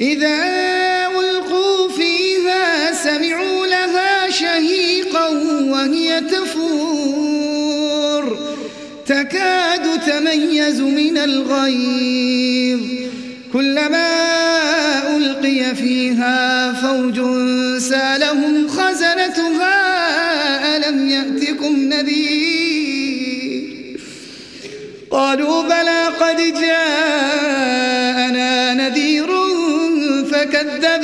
إذا ألقوا فيها سمعوا لها شهيقا وهي تفور. تكاد تميز من الغيظ. كلما ألقي فيها فوج سألهم خزنتها ألم يأتكم نذير؟ قالوا بلى قد جاءنا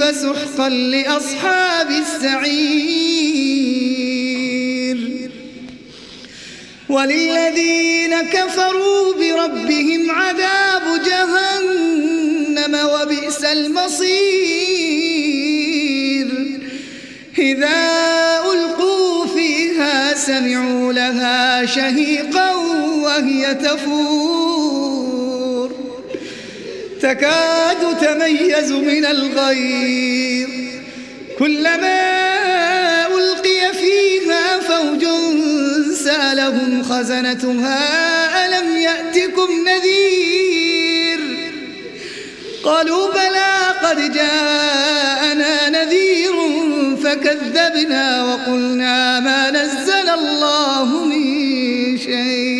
فسحقا لأصحاب السعير وللذين كفروا بربهم عذاب جهنم وبئس المصير إذا ألقوا فيها سمعوا لها شهيقا وهي تفور تكاد تميز من الغيظ كلما ألقي فيها فوج سألهم خزنتها ألم يأتكم نذير؟ قالوا بلى قد جاءنا نذير فكذبنا وقلنا ما نزل الله من شيء.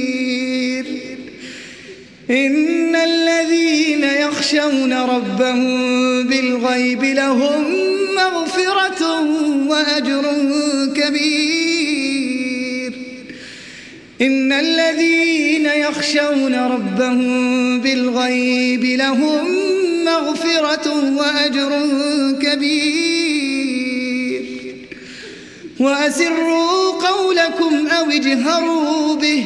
إن الذين يخشون ربهم بالغيب لهم مغفرة وأجر كبير. إن الذين يخشون ربهم بالغيب لهم مغفرة وأجر كبير. وأسروا قولكم أو اجهروا به.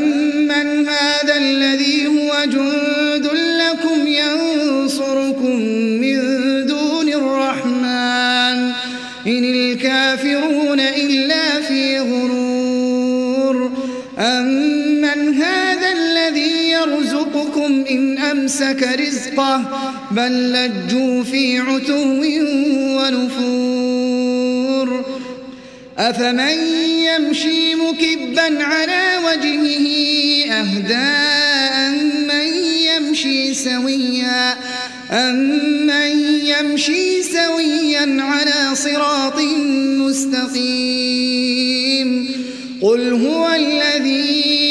أمسك رزقه بل لجوا في عتو ونفور. أفمن يمشي مكبا على وجهه أهداء من يمشي سويا؟ أمن يمشي سويا على صراط مستقيم؟ قل هو الذي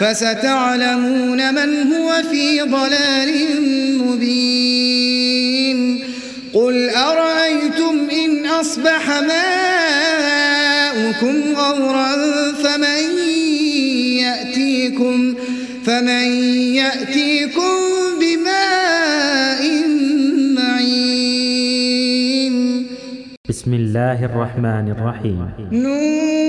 فستعلمون من هو في ضلال مبين. قل أرأيتم إن أصبح ماؤكم غورا فمن يأتيكم فمن يأتيكم بماء معين. بسم الله الرحمن الرحيم. نون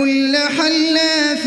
كل حلاف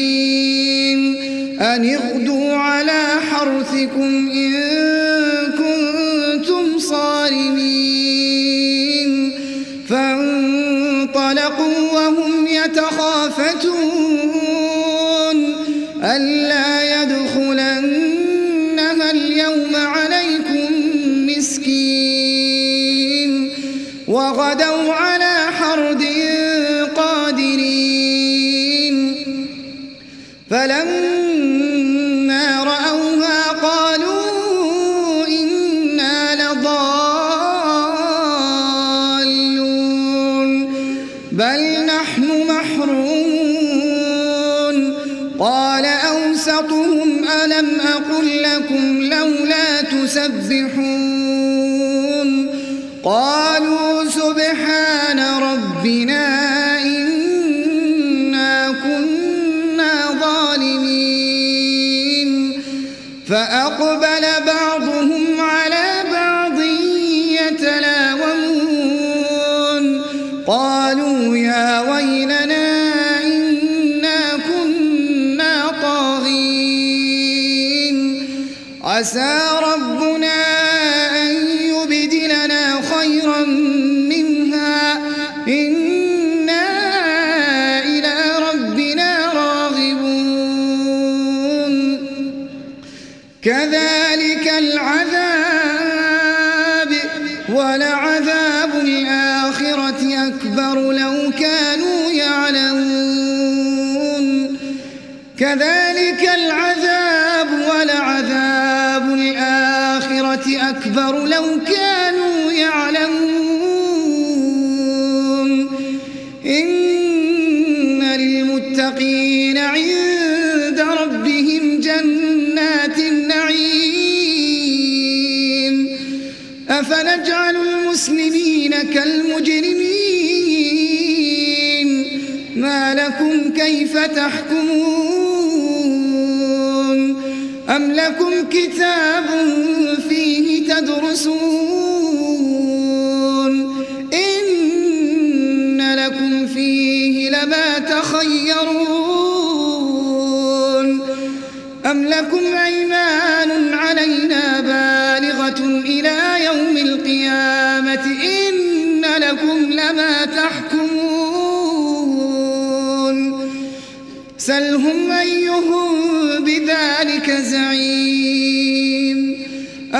حرثكم بل نحن محرومون. قال أوسطهم ألم أقل لكم لولا تسبحون؟ قالوا لكم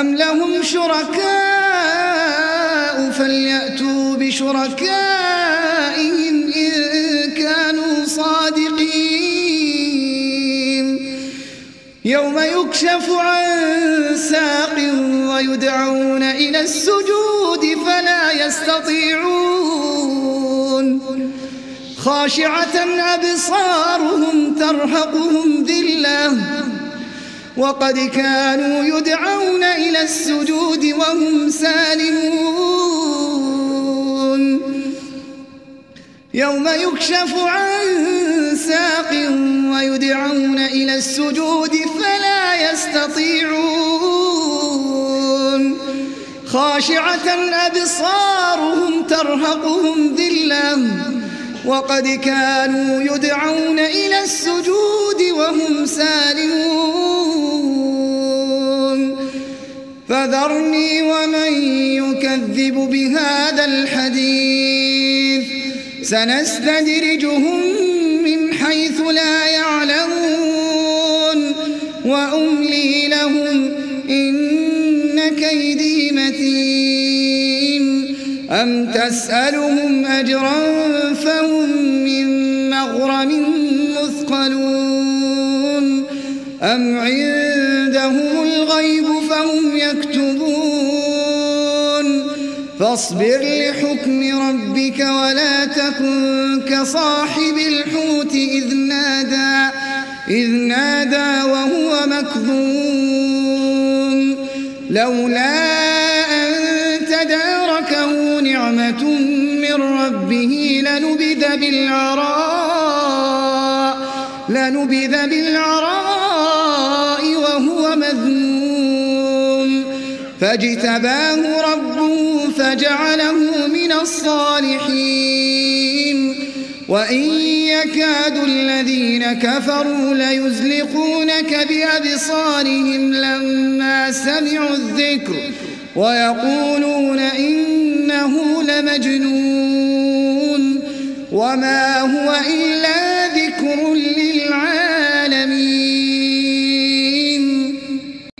أم لهم شركاء فليأتوا بشركائهم إن كانوا صادقين يوم يكشف عن ساق ويدعون إلى السجود فلا يستطيعون خاشعة أبصارهم ترهقهم ذلة وقد كانوا يدعون إلى السجود وهم سالمون. يوم يكشف عن ساق ويدعون إلى السجود فلا يستطيعون. خاشعة أبصارهم ترهقهم ذلة. وقد كانوا يدعون إلى السجود وهم سالمون. فذرني ومن يكذب بهذا الحديث. سنستدرجهم من حيث لا يعلمون. وأملي لهم إن كيدي متين. أم تسألهم أجرا فهم من مغرم مثقلون. أم عندهم الغيب فهم يكتبون. فاصبر لحكم ربك ولا تكن كصاحب الحوت إذ نادى إذ نادى وهو مكذوم لولا أن تداركه نعمة من ربه لنبذ بالعراء لنبذ بالعراء وهو مذموم. فاجتباه ربه فجعله من الصالحين. وإن يكاد الذين كفروا ليزلقونك بأبصارهم لما سمعوا الذكر ويقولون إنه لمجنون. وما هو إلا ذكر للعالمين.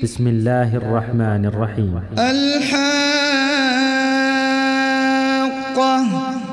بسم الله الرحمن الرحيم. الحاقة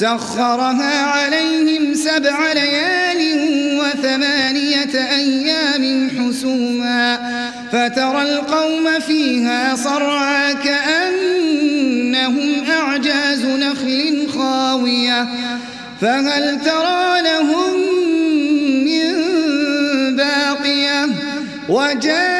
سخرها عليهم سبع ليال وثمانية أيام حسوما فترى القوم فيها صرعا كأنهم أعجاز نخل خاوية فهل ترى لهم من باقية وجاء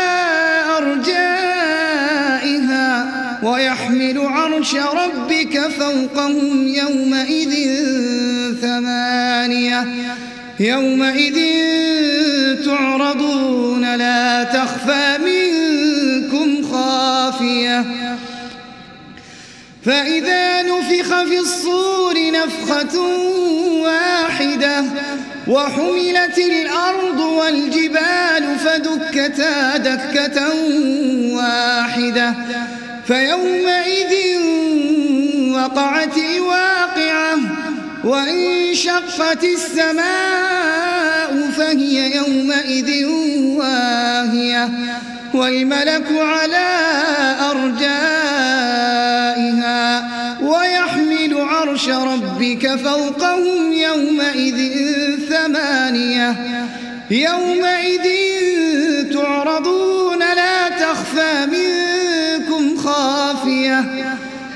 عرش ربك فوقهم يومئذ ثمانية. يومئذ تعرضون لا تخفى منكم خافية. فإذا نفخ في الصور نفخة واحدة وحملت الأرض والجبال فدكتا دكة واحدة. فيومئذ وقعت الواقعة وانشقت السماء فهي يومئذ واهية والملك على أرجائها ويحمل عرش ربك فوقهم يومئذ ثمانية يومئذ تعرضون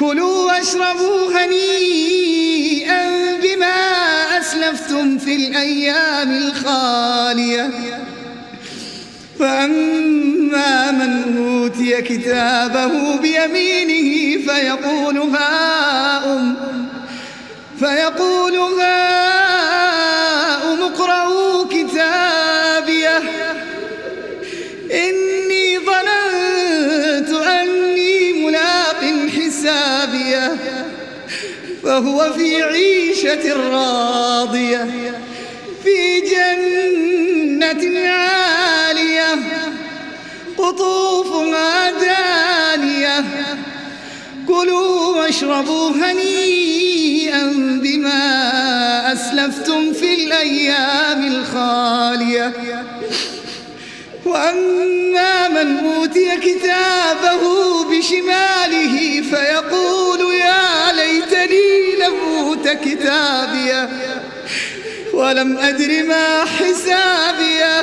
كلوا واشربوا هنيئا بما أسلفتم في الأيام الخالية. فأما من أوتي كتابه بيمينه فيقول هاؤم فيقول هاؤم فهو في عيشة راضية في جنة عالية قطوفها دانية كلوا واشربوا هنيئا بما أسلفتم في الأيام الخالية. وأما من أوتي كتابه بشماله فيقول أوت كتابيه ولم أدر ما حسابيه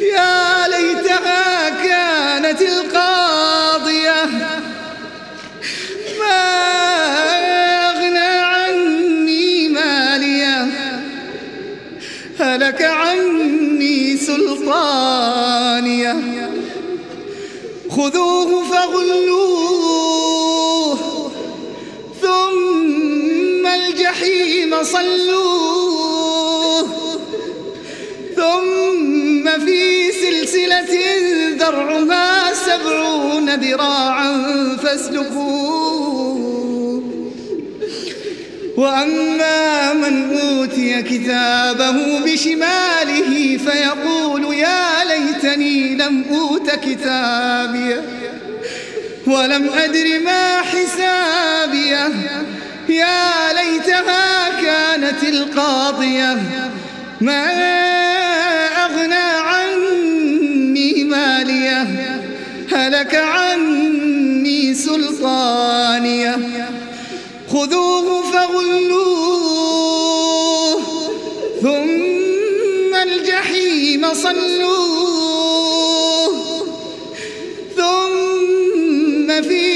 يا ليتها كانت القاضية ما أغنى عني مالية هلك عني سلطانية خذوه فغلوه الجحيم صلوه. ثم في سلسلة ذرعها سبعون ذراعا فاسلكوه. وأما من أوتي كتابه بشماله فيقول يا ليتني لم أوت كتابيه ولم أدر ما حسابيه. يا ليتها كانت القاضية. ما أغنى عني مالية هلك عني سلطانية. خذوه فغلوه ثم الجحيم صلوه. ثم في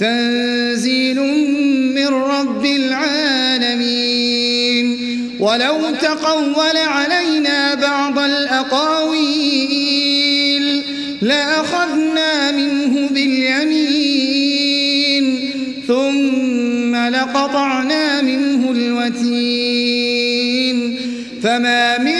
تنزيل من رب العالمين. ولو تقول علينا بعض الأقاويل لأخذنا منه باليمين ثم لقطعنا منه الوتين. فما منكم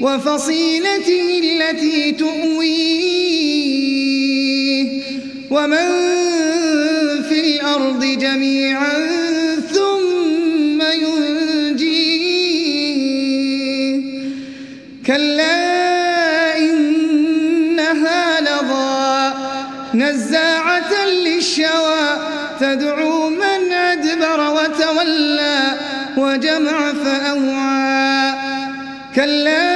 وفصيلته التي تؤويه. ومن في الأرض جميعا ثم ينجيه. كلا إنها لظى نزاعة للشوى. تدعو من أدبر وتولى وجمع فأوعى. كلا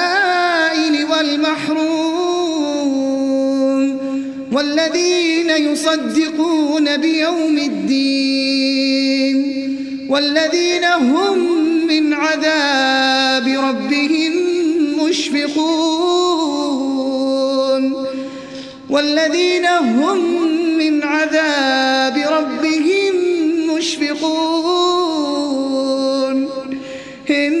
والذين يصدقون بيوم الدين والذين هم من عذاب ربهم مشفقون والذين هم من عذاب ربهم مشفقون إن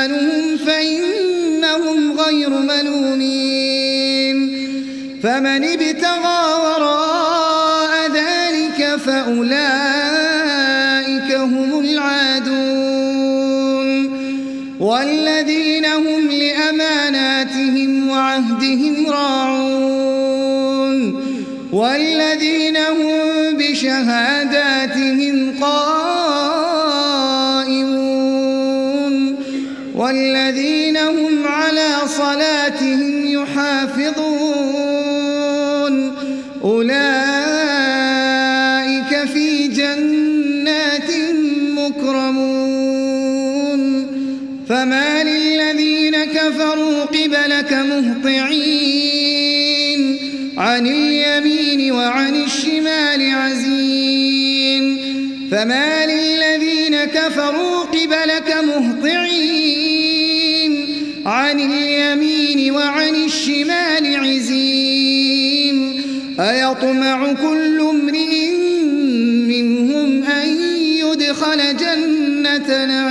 فمن ابتغى وراء ذلك فأولئك هم العادون. والذين هم لأماناتهم وعهدهم راعون. والذين هم بشهاداتهم قائمون. والذين هم على صلاتهم فما للذين كفروا قبلك مهطعين. عن اليمين وعن الشمال عزين. فما للذين كفروا قبلك مهطعين. عن اليمين وعن الشمال عزين. أيطمع كل امرئ منهم أن يدخل جنة نعيم.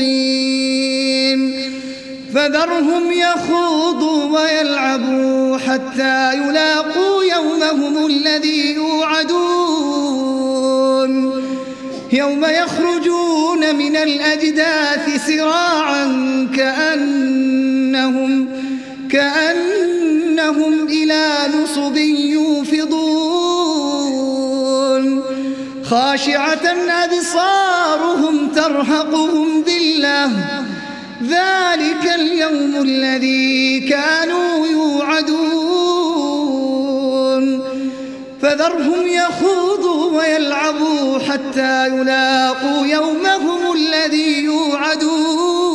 فذرهم يخوضوا ويلعبوا حتى يلاقوا يومهم الذي يوعدون. يوم يخرجون من الأجداث سراعا كأنهم كأنهم إلى نصب يوفضون. خاشعة أبصارهم ترهقهم ذلة. ذلك اليوم الذي كانوا يوعدون. فذرهم يخوضوا ويلعبوا حتى يلاقوا يومهم الذي يوعدون.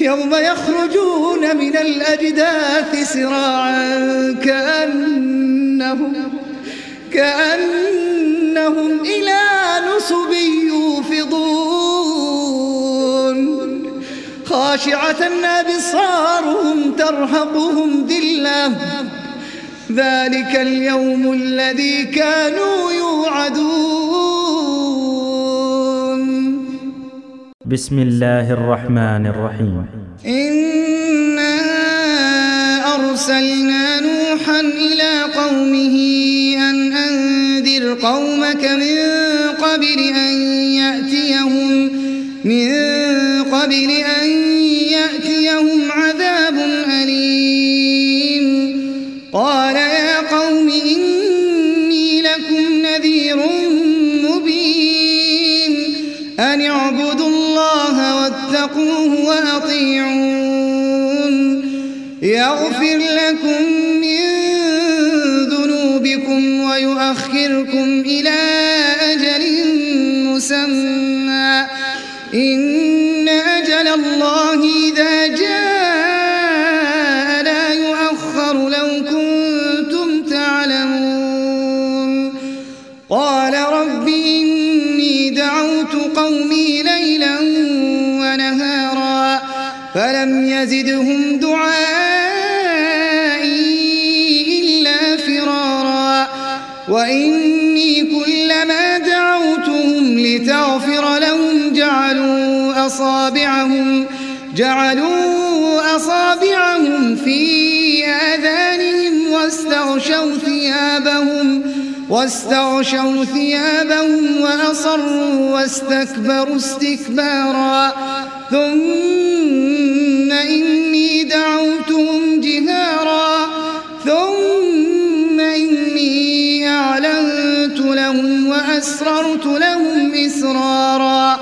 يوم يخرجون من الأجداث سراعا كأنهم كأنهم إلى نصب يوفضون. خاشعة أبصارهم ترهقهم ذلة. ذلك اليوم الذي كانوا يوعدون. بسم الله الرحمن الرحيم. إنا أرسلنا نوحا إلى قومه أن أنذر قومك من قبل أن أصابعهم جعلوا أصابعهم في آذانهم واستغشوا ثيابهم واستغشوا ثيابهم وأصروا واستكبروا استكبارا. ثم إني دعوتهم جهارا. ثم إني أعلنت لهم وأسررت لهم إسرارا.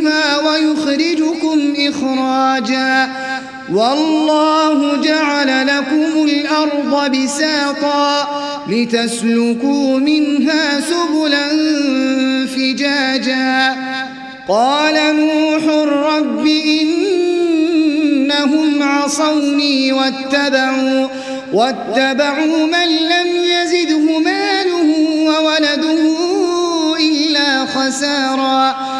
فيها ويخرجكم إخراجا. والله جعل لكم الأرض بساطا لتسلكوا منها سبلا فجاجا. قال نوح رب إنهم عصوني واتبعوا واتبعوا من لم يزده ماله وولده إلا خسارا.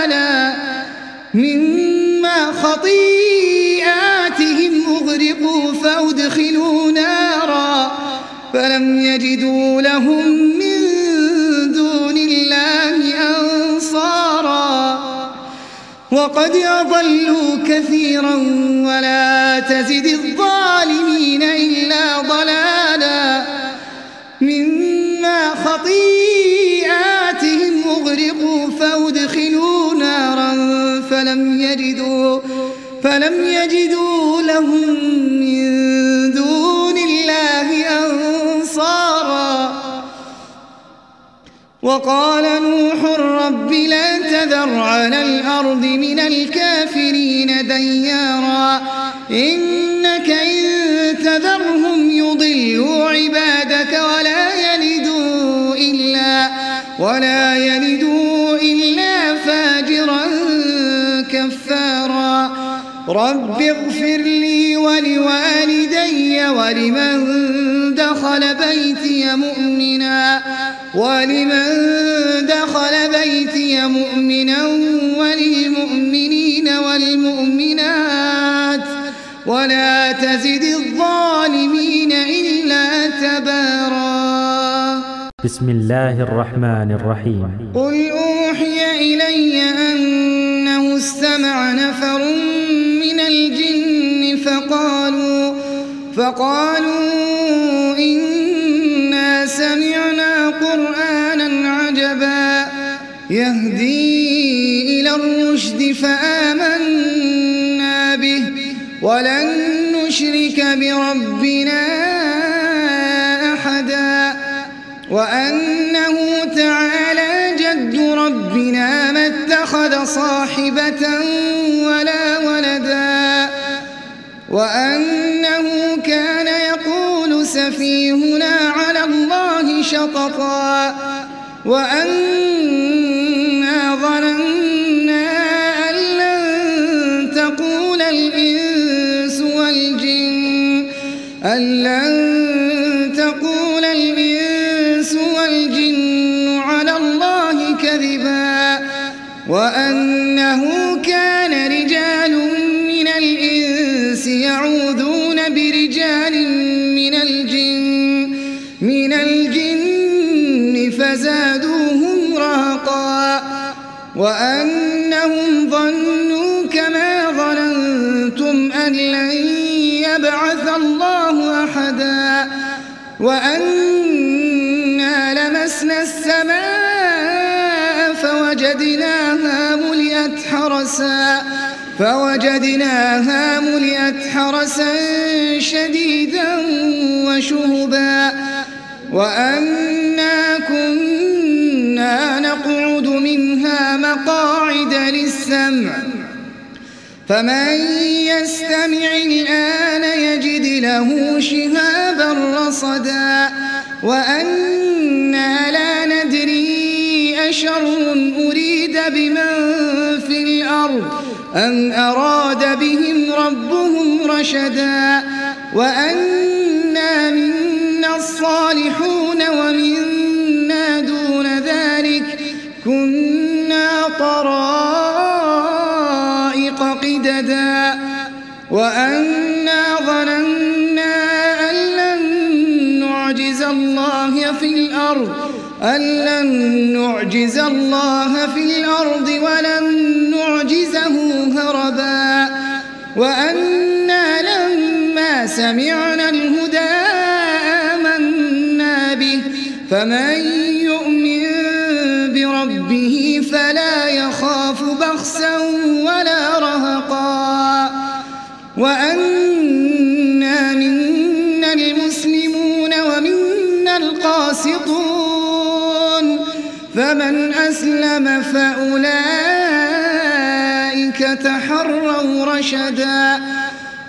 مما خطيئاتهم أغرقوا فأدخلوا نارا يجدوا لهم من دون الله أنصارا وقد أضلوا كثيرا ولا تزد الظالمين إلا ضلالا مما خطيئاتهم أغرقوا فأدخلوا فلم يجدوا فلم يجدوا لهم من دون الله أنصارا. وقال نوح رب لا تذر على الأرض من الكافرين ديارا إنك إن تذرهم يضلوا عبادك ولا يلدوا إلا ولا يلدوا رب اغفر لي ولوالدي ولمن دخل بيتي مؤمنا ولمن دخل بيتي مؤمنا وللمؤمنين والمؤمنات ولا تزد الظالمين إلا تبارا. بسم الله الرحمن الرحيم. قل أوحي إلي أنه استمع نفر فقالوا إنا سمعنا قرآنا عجبا يهدي إلى الرشد فآمنا به ولن نشرك بربنا أحدا وأنه تعالى جد ربنا ما اتخذ صاحبة ولا ولدا وأنه كان يقول سفيهنا على الله شططا وأنا ظننا أن لن تقول الإنس والجن أن لن تقول الإنس والجن على الله كذبا وأنه يعوذون برجال من الجن من الجن فزادوهم رهقا وأنهم ظنوا كما ظننتم أن لن يبعث الله أحدا. وأنا لمسنا السماء فوجدناها ملئت حرسا. فوجدناها ملئت حرسا شديدا وشهبا. وأنا كنا نقعد منها مقاعد للسمع. فمن يستمع الآن يجد له شهابا رصدا. وأنا لا ندري أشر أريد بمن في الأرض. أم أراد بهم ربهم رشدا وأنا منا الصالحون ومنا دون ذلك كنا طرائق قددا وأنا ظننا أن لن نعجز الله في الأرض أن لن نعجز الله في الأرض ولن نعجزه هربا وأنا لما سمعنا الهدى آمنا به فمن فمن أسلم فأولئك تحروا رشدا.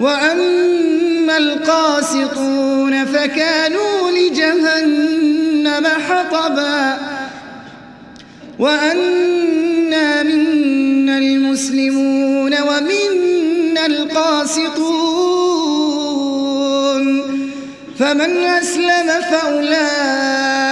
وأما القاسطون فكانوا لجهنم حطبا. وأنا منا المسلمون ومنا القاسطون. فمن أسلم فأولئك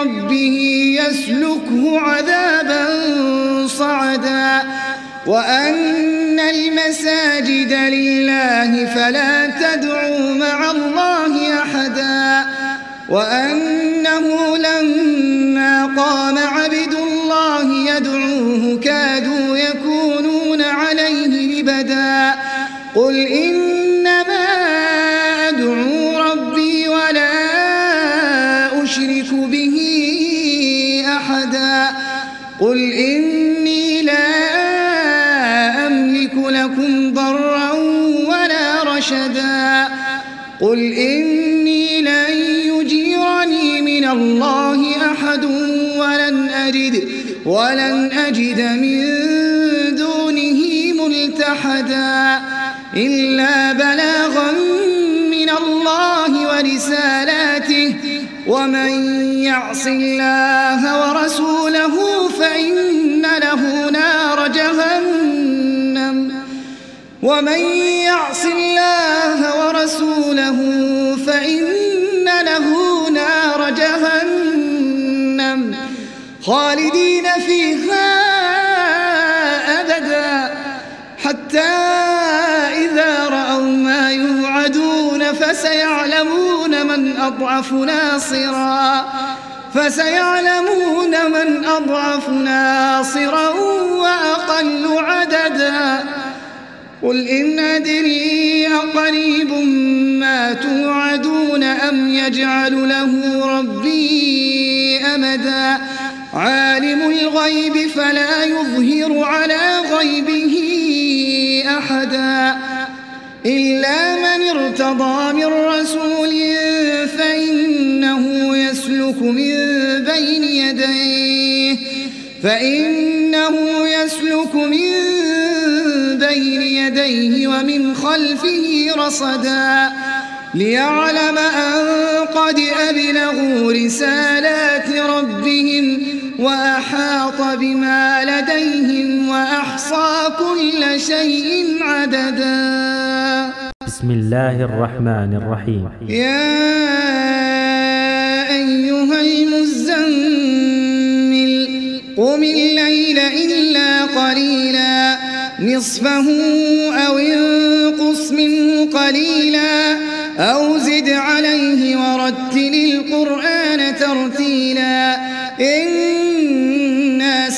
ربه يسلكه عذابا صعدا. وأن المساجد لله فلا تدعوا مع الله أحدا. وأنه لما قام عبد الله يدعوه كادوا يكونون عليه لبدا. قل إنما ولن أجد من دونه ملتحدا إلا بلاغا من الله ورسالاته. ومن يعص الله ورسوله فإن له نار جهنم. ومن يعص الله ورسوله فإن خالدين فيها أبدا حتى إذا رأوا ما يوعدون فسيعلمون من أضعف ناصرا فسيعلمون من أضعف ناصرا وأقل عددا قل إن أدري أقريب ما توعدون أم يجعل له ربي أمدا عالم الغيب فلا يظهر على غيبه أحدا إلا من ارتضى من رسول فإنه يسلك من بين يديه فإنه يسلك من بين يديه ومن خلفه رصدا ليعلم أن قد أبلغوا رسالات ربهم وأحاط بما لديهم وأحصى كل شيء عددا. بسم الله الرحمن الرحيم. يا أيها المزمل قم الليل إلا قليلا. نصفه أو انقص منه قليلا. أو زد عليه ورتل القرآن ترتيلا. إنا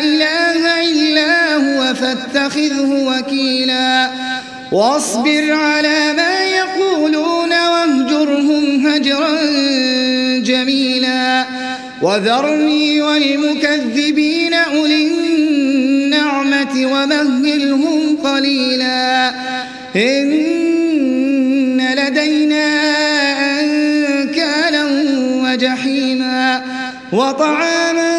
إله إلا هو فاتخذه وكيلا. واصبر على ما يقولون واهجرهم هجرا جميلا. وذرني والمكذبين أولي النعمة ومهلهم قليلا. إن لدينا أنكالا وجحيما. وطعاما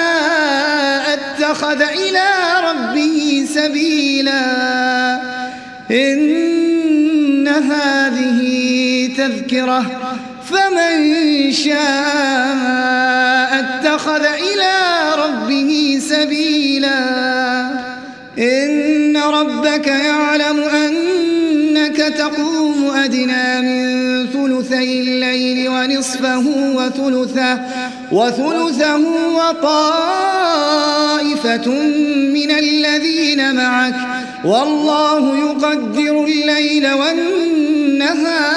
اتخذ إلى ربه سبيلا. إن هذه تذكرة فمن شاء اتخذ إلى ربه سبيلا. إن ربك يعلم أنك تقوم أدنى من ثلثي الليل ونصفه وثلثه وثلثه وطائفة من الذين معك والله يقدر الليل والنهار.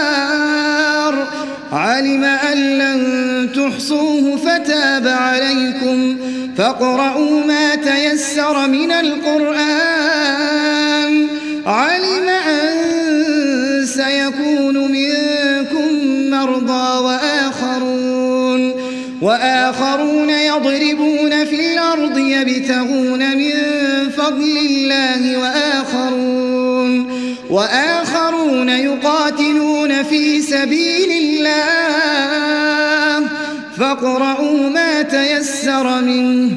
علم أن لن تحصوه فتاب عليكم. فاقرؤوا ما تيسر من القرآن. علم أن مرضى وآخرون وآخرون يضربون في الأرض يبتغون من فضل الله وآخرون وآخرون يقاتلون في سبيل الله فاقرؤوا ما تيسر منه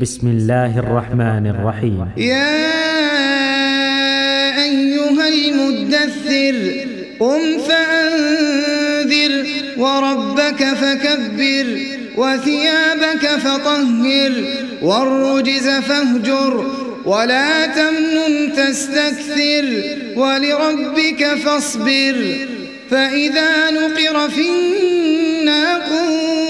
بسم الله الرحمن الرحيم يا أيها المدثر قم فأنذر وربك فكبر وثيابك فطهر والرجز فاهجر ولا تمنن تستكثر ولربك فاصبر فإذا نقر في الناقور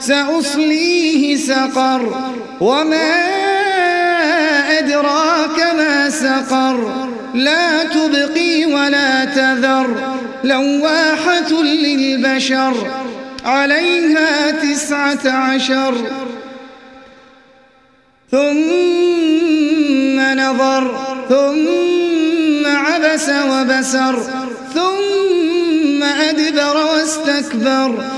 سأصليه سقر وما أدراك ما سقر. لا تبقي ولا تذر لواحة للبشر عليها تسعة عشر. ثم نظر ثم عبس وبسر ثم أدبر واستكبر.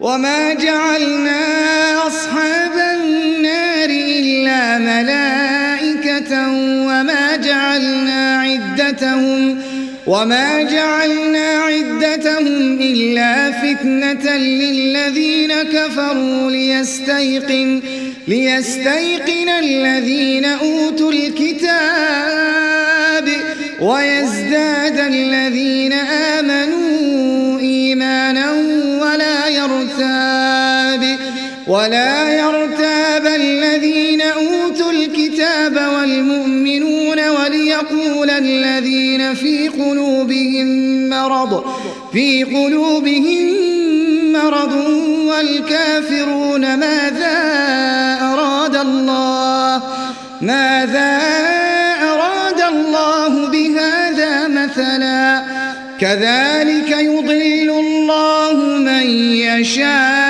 وما جعلنا أصحاب النار إلا ملائكة وما جعلنا عدتهم وما جعلنا عدتهم إلا فتنة للذين كفروا ليستيقن ليستيقن الذين أوتوا الكتاب ويزداد الذين آمنوا إيمانا ولا يرتاب الذين أوتوا الكتاب والمؤمنون وليقول الذين في قلوبهم مرض في قلوبهم مرض والكافرون ماذا أراد الله؟ ماذا أراد الله بهذا مثلا؟ كذلك يضل الله من يشاء.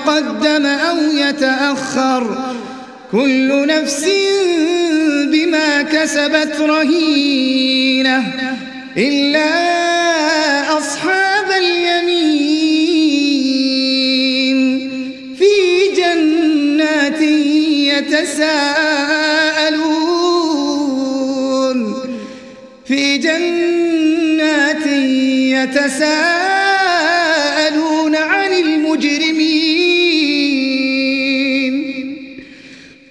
يتقدم أو يتأخر. كل نفس بما كسبت رهينة. إلا أصحاب اليمين. في جنات يتساءلون. في جنات يتساءلون عن المجرمين.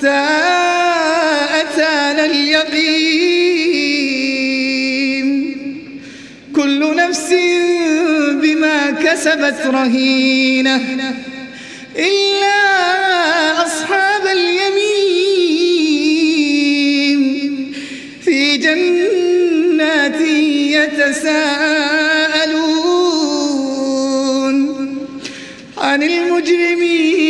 حتى أتانا اليقين. كل نفس بما كسبت رهينة إلا أصحاب اليمين. في جنات يتساءلون عن المجرمين.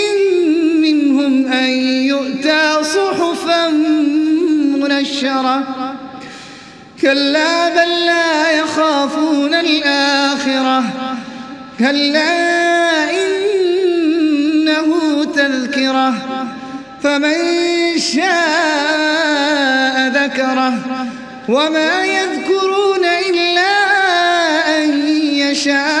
أن يؤتى صحفا منشرة. كلا بل لا يخافون الآخرة. كلا إنه تذكرة. فمن شاء ذكره. وما يذكرون إلا أن يشاء.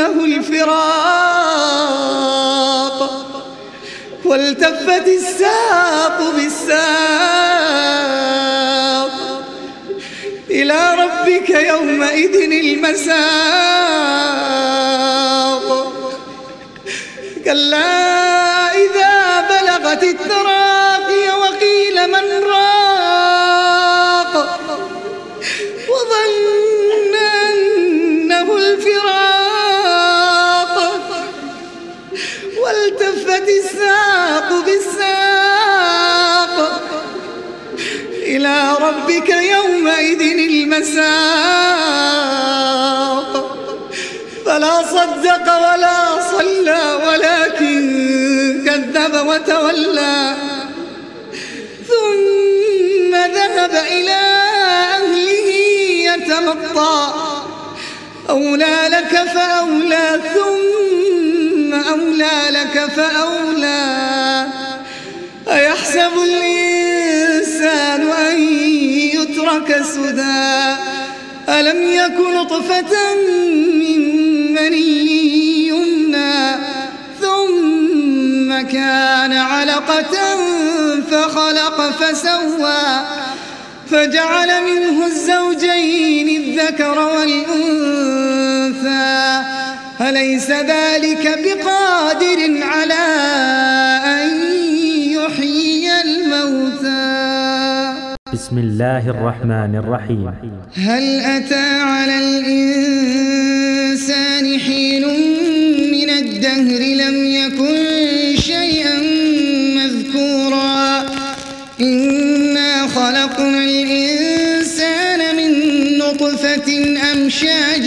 أنه الفراق. والتفت الساق بالساق. إلى ربك يومئذ المساق. كلا إذا بلغت التراقي وقيل من راق. وظن أنه الفراق. والتفت الساق بالساق. إلى ربك يومئذ المساق. فلا صدق ولا صلى ولكن كذب وتولى. ثم ذهب إلى أهله يتمطى. أولى لك فأولى ثم أولى لك فأولى أيحسب الإنسان أن يترك سدى ألم يكن نطفة من مني يمنى ثم كان علقة فخلق فسوى فجعل منه الزوجين الذكر والأنثى أليس ذلك بقادر على أن يحيي الموتى؟ بسم الله الرحمن الرحيم. هل أتى على الإنسان حين من الدهر لم يكن شيئا مذكورا؟ إنا خلقنا الإنسان من نطفة أمشاج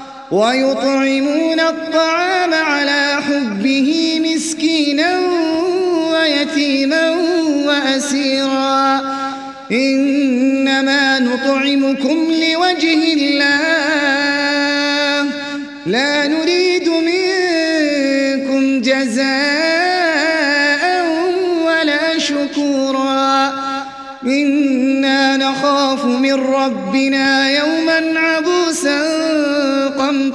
ويطعمون الطعام على حبه مسكينا ويتيما وأسيرا. إنما نطعمكم لوجه الله. لا نريد منكم جزاء ولا شكورا. إنا نخاف من ربنا يوما عبوسا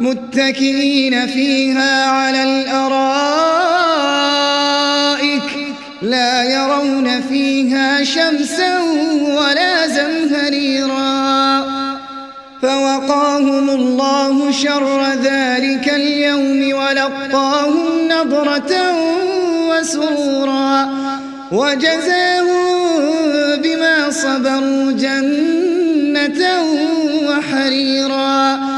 متكئين فيها على الأرائك لا يرون فيها شمسا ولا زمهريرا. فوقاهم الله شر ذلك اليوم ولقاهم نضرة وسرورا. وجزاهم بما صبروا جنة وحريرا.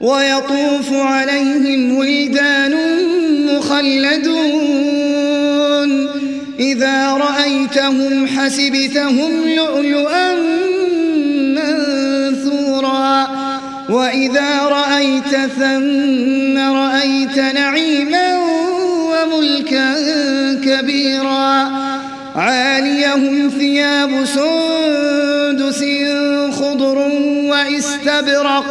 ويطوف عليهم ولدان مخلدون. إذا رأيتهم حسبتهم لؤلؤا منثورا. وإذا رأيت ثم رأيت نعيما وملكا كبيرا. عاليهم ثياب سندس خضر وإستبرق.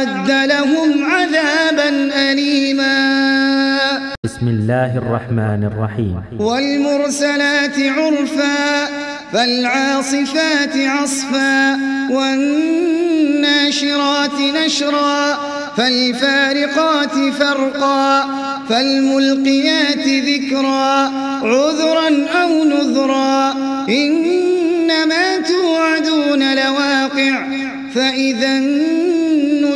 أعد لهم عذابا أليما. بسم الله الرحمن الرحيم. والمرسلات عرفا فالعاصفات عصفا والناشرات نشرا فالفارقات فرقا فالملقيات ذكرا عذرا أو نذرا. إنما توعدون لواقع فإذا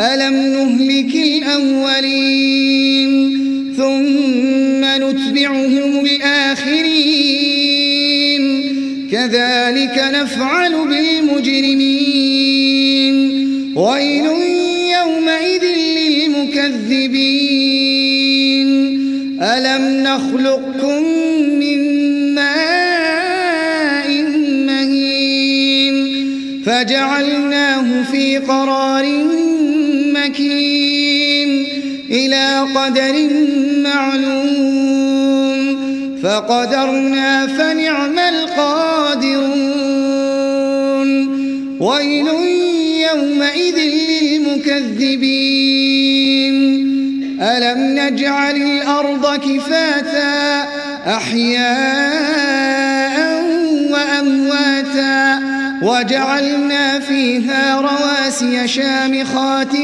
ألم نهلك الأولين ثم نتبعهم الآخرين؟ كذلك نفعل بالمجرمين. ويل يومئذ للمكذبين. ألم نخلقكم من ماء مهين؟ فجعلناه في قرار مكين إلى قدر معلوم فقدرنا فنعم القادرون. ويل يومئذ للمكذبين. ألم نجعل الأرض كفاتا؟ أحياء وجعلنا فيها رواسي شامخات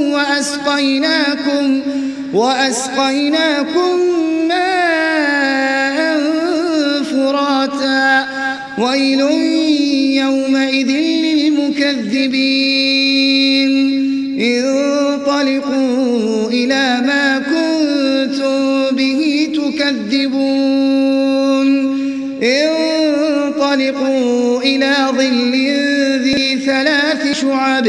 وأسقيناكم وأسقيناكم ماء فراتا. ويل يومئذ للمكذبين. انطلقوا إلى ما كنتم به تكذبون. انطلقوا شعب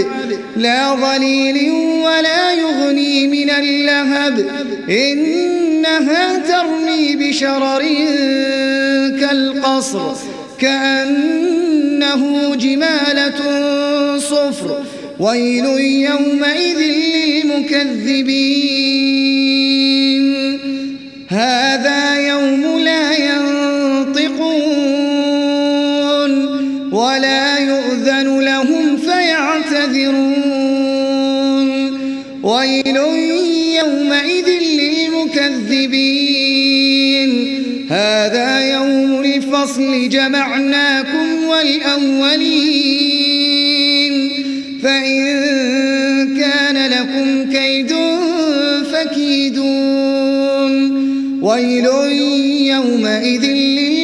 لا ظليل ولا يغني من اللهب. إنها ترمي بشرر كالقصر كأنه جمالة صفر. ويل يومئذ للمكذبين. هذا يوم فيعتذرون ويل يومئذ للمكذبين. هذا يوم الفصل جمعناكم والأولين. فإن كان لكم كيد فكيدون. ويل يومئذ للمكذبين.